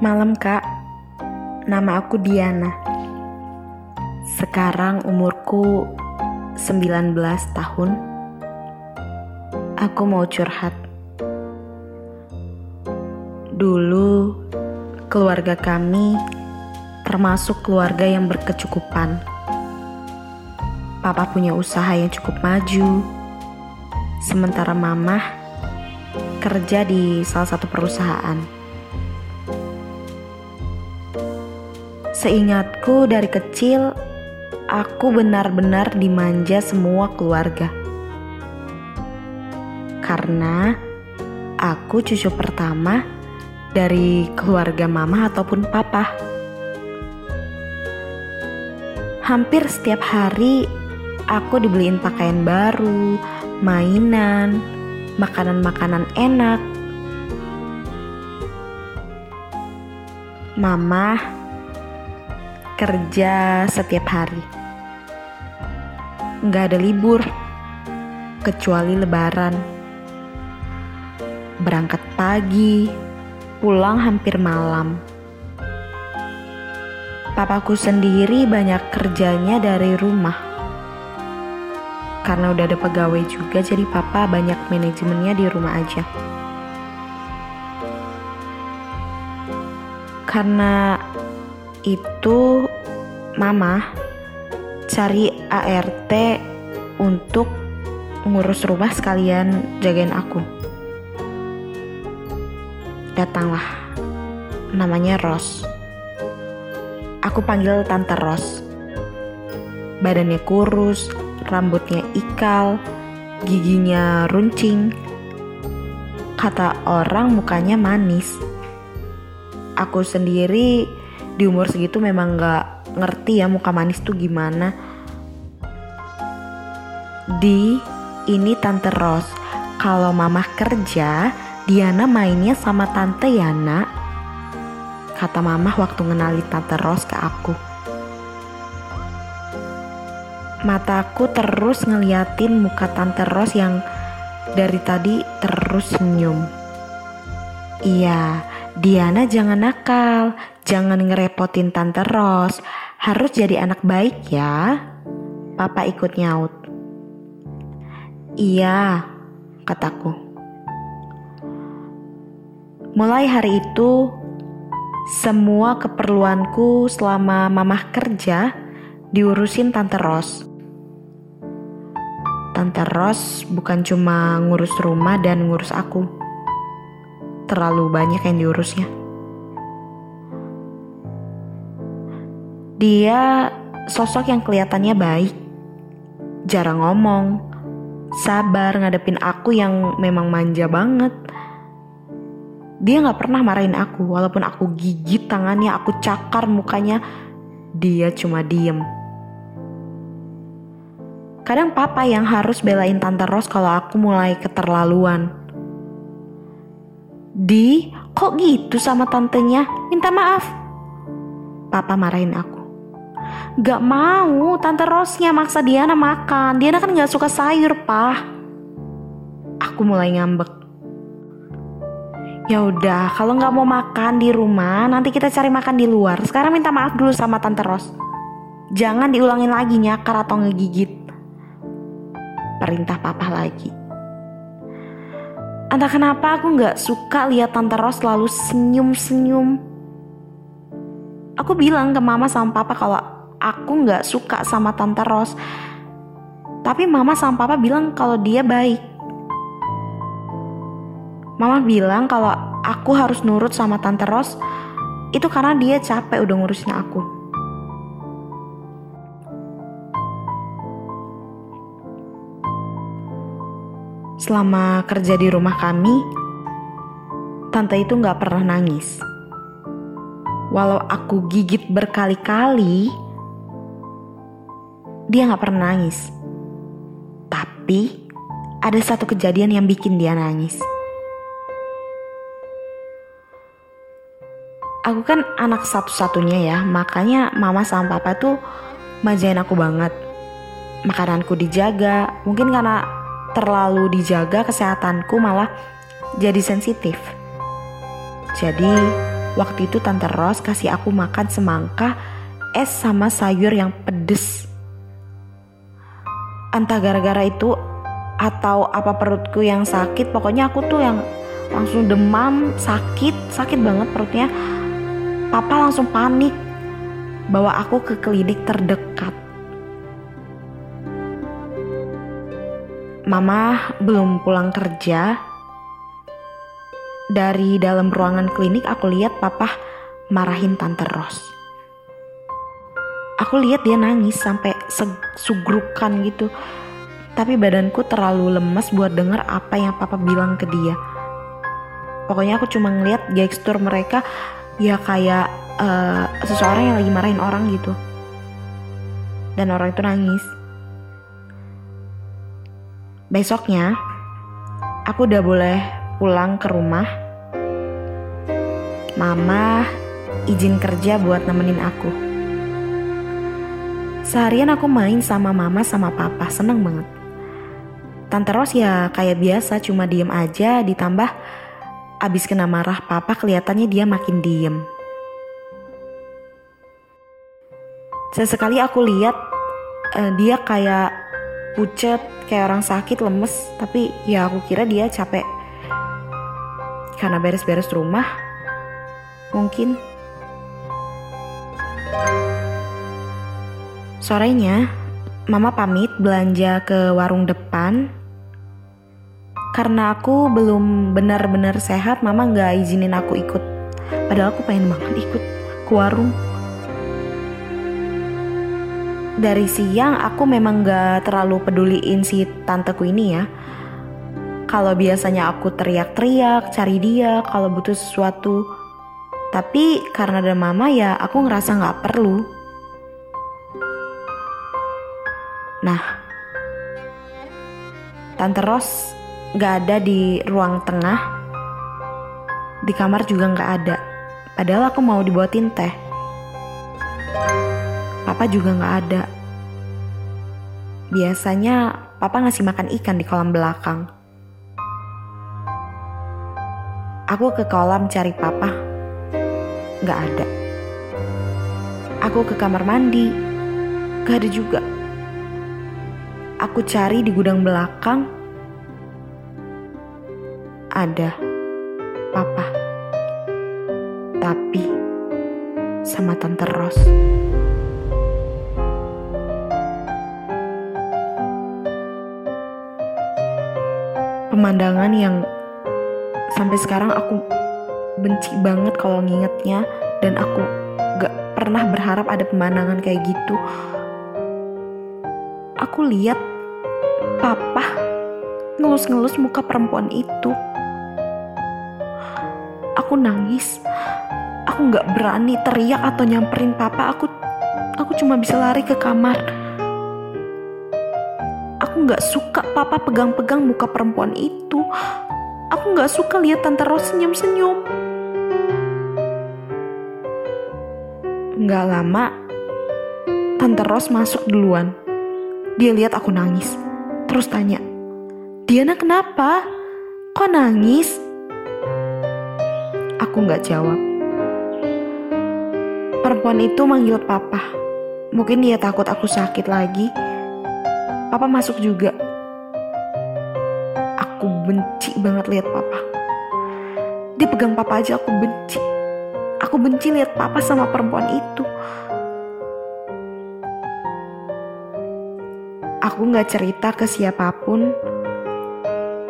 Malam kak, nama aku Diana. Sekarang umurku 19 tahun. Aku mau curhat. Dulu keluarga kami termasuk keluarga yang berkecukupan. Papa punya usaha yang cukup maju, sementara mamah kerja di salah satu perusahaan. Seingatku dari kecil, aku benar-benar dimanja semua keluarga. Karena aku cucu pertama dari keluarga mama ataupun papa. Hampir setiap hari aku dibeliin pakaian baru, mainan, makanan-makanan enak. Mama kerja setiap hari. Nggak ada libur, kecuali lebaran. Berangkat pagi, pulang hampir malam. Papaku sendiri banyak kerjanya dari rumah. Karena udah ada pegawai juga, jadi papa banyak manajemennya di rumah aja. Karena itu mama cari ART untuk ngurus rumah sekalian jagain aku. Datanglah. Namanya Ros. Aku panggil Tante Ros. Badannya kurus, rambutnya ikal, giginya runcing. Kata orang mukanya manis aku sendiri di umur segitu memang gak ngerti ya muka manis tuh gimana. Di ini Tante Ros. Kalau mama kerja, Diana mainnya sama Tante Yana. Kata mama waktu ngenali Tante Ros ke aku. Mataku terus ngeliatin muka Tante Ros yang dari tadi terus senyum. Iya, Diana jangan nakal, jangan ngerepotin Tante Ros, harus jadi anak baik ya. Papa ikut nyaut. Iya, kataku. Mulai hari itu, semua keperluanku selama mamah kerja diurusin Tante Ros. Tante Ros bukan cuma ngurus rumah dan ngurus aku terlalu banyak yang diurusnya. Dia sosok yang kelihatannya baik, jarang ngomong, sabar ngadepin aku yang memang manja banget. Dia gak pernah marahin aku, walaupun aku gigit tangannya, aku cakar mukanya, dia cuma diem. Kadang papa yang harus belain Tante Ros kalau aku mulai keterlaluan. Di, kok gitu sama tantenya? Minta maaf. Papa marahin aku. Gak mau, Tante Rosnya maksa Diana makan. Diana kan gak suka sayur, pah. Aku mulai ngambek. Ya udah, kalau nggak mau makan di rumah, nanti kita cari makan di luar. Sekarang minta maaf dulu sama Tante Ros. Jangan diulangin lagi nyakar atau ngegigit. Perintah papa lagi. Entah kenapa aku gak suka lihat Tante Ros selalu senyum-senyum. Aku bilang ke mama sama papa kalau aku gak suka sama Tante Ros. Tapi mama sama papa bilang kalau dia baik. Mama bilang kalau aku harus nurut sama Tante Ros itu karena dia capek udah ngurusin aku. Selama kerja di rumah kami, tante itu gak pernah nangis. Walau aku gigit berkali-kali, dia gak pernah nangis. Tapi ada satu kejadian yang bikin dia nangis. Aku kan anak satu-satunya ya, makanya mama sama papa tuh majain aku banget. Makananku dijaga, mungkin karena terlalu dijaga kesehatanku malah jadi sensitif. Jadi waktu itu Tante Ros kasih aku makan semangka, es sama sayur yang pedes. Entah gara-gara itu atau apa perutku yang sakit, pokoknya aku tuh yang langsung demam, sakit, sakit banget perutnya. Papa langsung panik bawa aku ke klinik terdekat. Mama belum pulang kerja. Dari dalam ruangan klinik aku lihat papa marahin tante Ros. Aku lihat dia nangis sampai sugrukan gitu. Tapi badanku terlalu lemas buat denger apa yang papa bilang ke dia. Pokoknya aku cuma ngeliat gestur mereka ya kayak uh, seseorang yang lagi marahin orang gitu. Dan orang itu nangis. Besoknya, aku udah boleh pulang ke rumah. Mama izin kerja buat nemenin aku. Seharian aku main sama mama sama papa, seneng banget. Tante Ros ya kayak biasa cuma diem aja ditambah abis kena marah papa kelihatannya dia makin diem. Sesekali aku lihat uh, dia kayak pucet kayak orang sakit lemes tapi ya aku kira dia capek karena beres-beres rumah mungkin sorenya mama pamit belanja ke warung depan karena aku belum benar-benar sehat mama nggak izinin aku ikut padahal aku pengen banget ikut ke warung dari siang aku memang gak terlalu peduliin si tanteku ini ya. Kalau biasanya aku teriak-teriak, cari dia kalau butuh sesuatu. Tapi karena ada mama ya aku ngerasa gak perlu. Nah, Tante Ros gak ada di ruang tengah. Di kamar juga gak ada. Padahal aku mau dibuatin teh. Papa juga nggak ada. Biasanya papa ngasih makan ikan di kolam belakang. Aku ke kolam cari papa. Nggak ada. Aku ke kamar mandi. Gak ada juga. Aku cari di gudang belakang. Ada. Papa. Tapi sama Tante Ros. pemandangan yang sampai sekarang aku benci banget kalau ngingetnya dan aku gak pernah berharap ada pemandangan kayak gitu. Aku lihat papa ngelus-ngelus muka perempuan itu. Aku nangis. Aku gak berani teriak atau nyamperin papa. Aku aku cuma bisa lari ke kamar Aku nggak suka papa pegang-pegang muka perempuan itu. Aku nggak suka lihat tante Ros senyum-senyum. Nggak lama, tante Ros masuk duluan. Dia lihat aku nangis, terus tanya, Diana kenapa? Kok nangis? Aku nggak jawab. Perempuan itu manggil papa. Mungkin dia takut aku sakit lagi Papa masuk juga. Aku benci banget lihat papa. Dia pegang papa aja aku benci. Aku benci lihat papa sama perempuan itu. Aku gak cerita ke siapa pun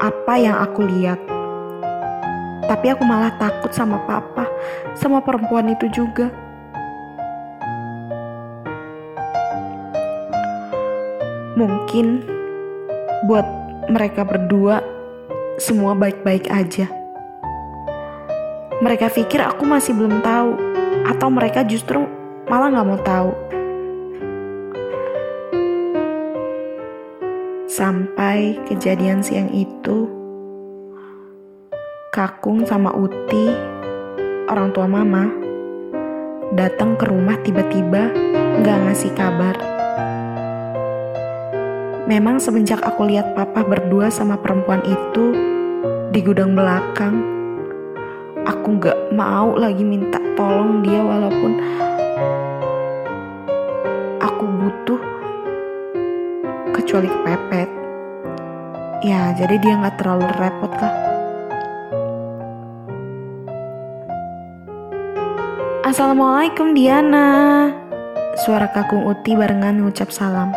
apa yang aku lihat. Tapi aku malah takut sama papa, sama perempuan itu juga. Mungkin buat mereka berdua semua baik-baik aja. Mereka pikir aku masih belum tahu, atau mereka justru malah gak mau tahu. Sampai kejadian siang itu, Kakung sama Uti, orang tua mama, datang ke rumah tiba-tiba gak ngasih kabar. Memang semenjak aku lihat papa berdua sama perempuan itu di gudang belakang, aku gak mau lagi minta tolong dia walaupun kecuali kepepet. Ya jadi dia gak terlalu repot lah Assalamualaikum Diana. Suara kakung Uti barengan ngucap salam.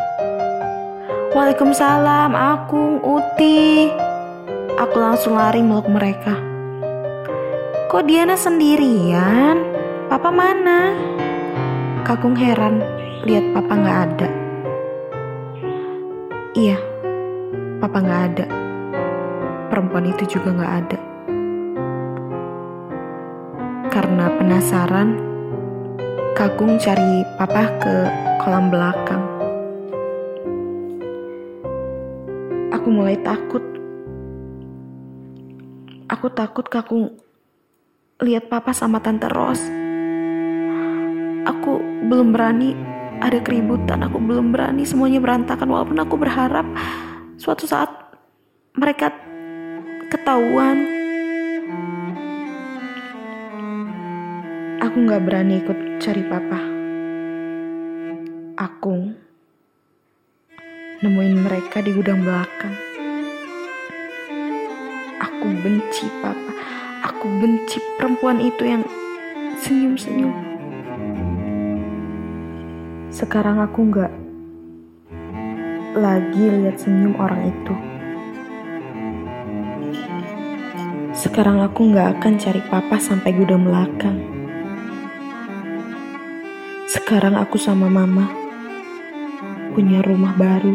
Waalaikumsalam Akung Uti. Aku langsung lari meluk mereka. Kok Diana sendirian? Papa mana? Kakung heran lihat papa gak ada Iya, papa gak ada Perempuan itu juga gak ada karena penasaran, Kakung cari papa ke kolam belakang. Aku mulai takut. Aku takut Kakung lihat papa sama tante Ros. Aku belum berani ada keributan, aku belum berani semuanya berantakan walaupun aku berharap suatu saat mereka ketahuan Aku gak berani ikut cari papa. Aku nemuin mereka di gudang belakang. Aku benci papa. Aku benci perempuan itu yang senyum-senyum. Sekarang aku gak lagi lihat senyum orang itu. Sekarang aku gak akan cari papa sampai gudang belakang. Sekarang aku sama mama punya rumah baru,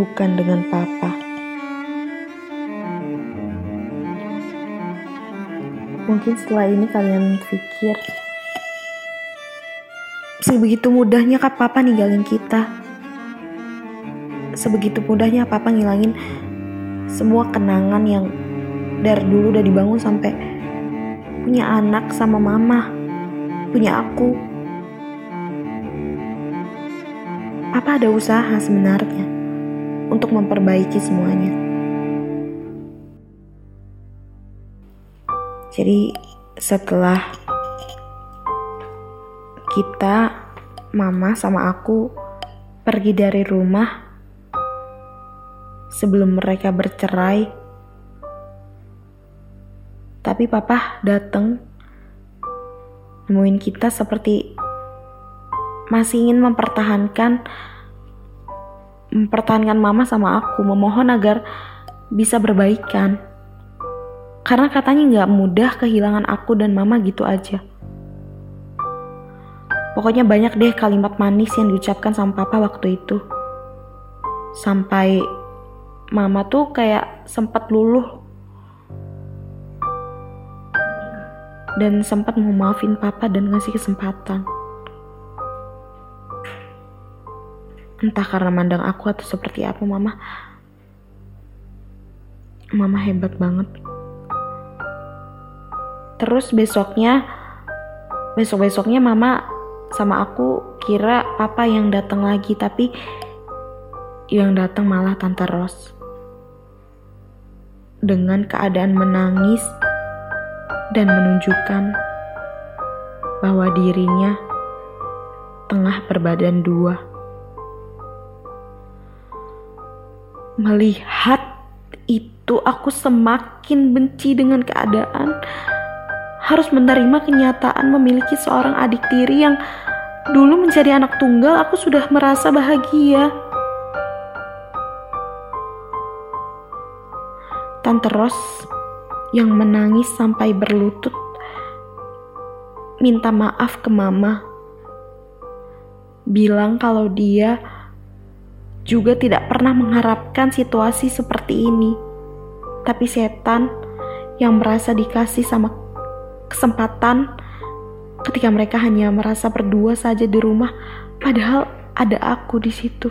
bukan dengan papa. Mungkin setelah ini kalian pikir, sebegitu mudahnya kak papa ninggalin kita. Sebegitu mudahnya papa ngilangin semua kenangan yang dari dulu udah dibangun sampai punya anak sama mama punya aku. Papa ada usaha sebenarnya untuk memperbaiki semuanya. Jadi setelah kita, mama sama aku pergi dari rumah sebelum mereka bercerai, tapi papa datang nemuin kita seperti masih ingin mempertahankan mempertahankan mama sama aku memohon agar bisa berbaikan. Karena katanya nggak mudah kehilangan aku dan mama gitu aja pokoknya banyak deh kalimat manis yang diucapkan sama papa waktu itu sampai mama tuh kayak sempat luluh dan sempat mau maafin papa dan ngasih kesempatan. Entah karena mandang aku atau seperti apa mama. Mama hebat banget. Terus besoknya, besok-besoknya mama sama aku kira papa yang datang lagi tapi yang datang malah tante Ros dengan keadaan menangis dan menunjukkan bahwa dirinya tengah berbadan dua. Melihat itu, aku semakin benci dengan keadaan. Harus menerima kenyataan memiliki seorang adik tiri yang dulu menjadi anak tunggal. Aku sudah merasa bahagia. Tante Ros yang menangis sampai berlutut minta maaf ke mama. Bilang kalau dia juga tidak pernah mengharapkan situasi seperti ini. Tapi setan yang merasa dikasih sama kesempatan ketika mereka hanya merasa berdua saja di rumah, padahal ada aku di situ.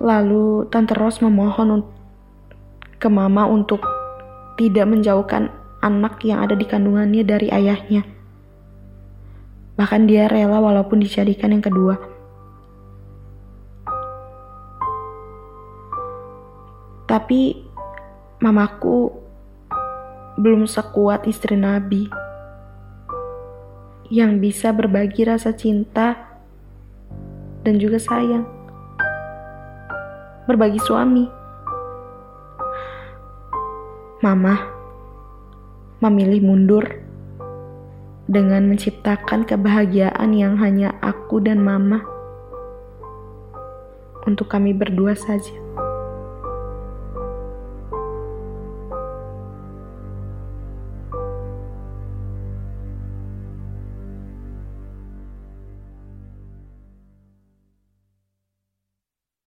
Lalu Tante Ros memohon ke Mama untuk tidak menjauhkan anak yang ada di kandungannya dari ayahnya. Bahkan dia rela walaupun dijadikan yang kedua. Tapi mamaku belum sekuat istri Nabi yang bisa berbagi rasa cinta dan juga sayang. Berbagi suami. Mama memilih mundur dengan menciptakan kebahagiaan yang hanya aku dan mama untuk kami berdua saja.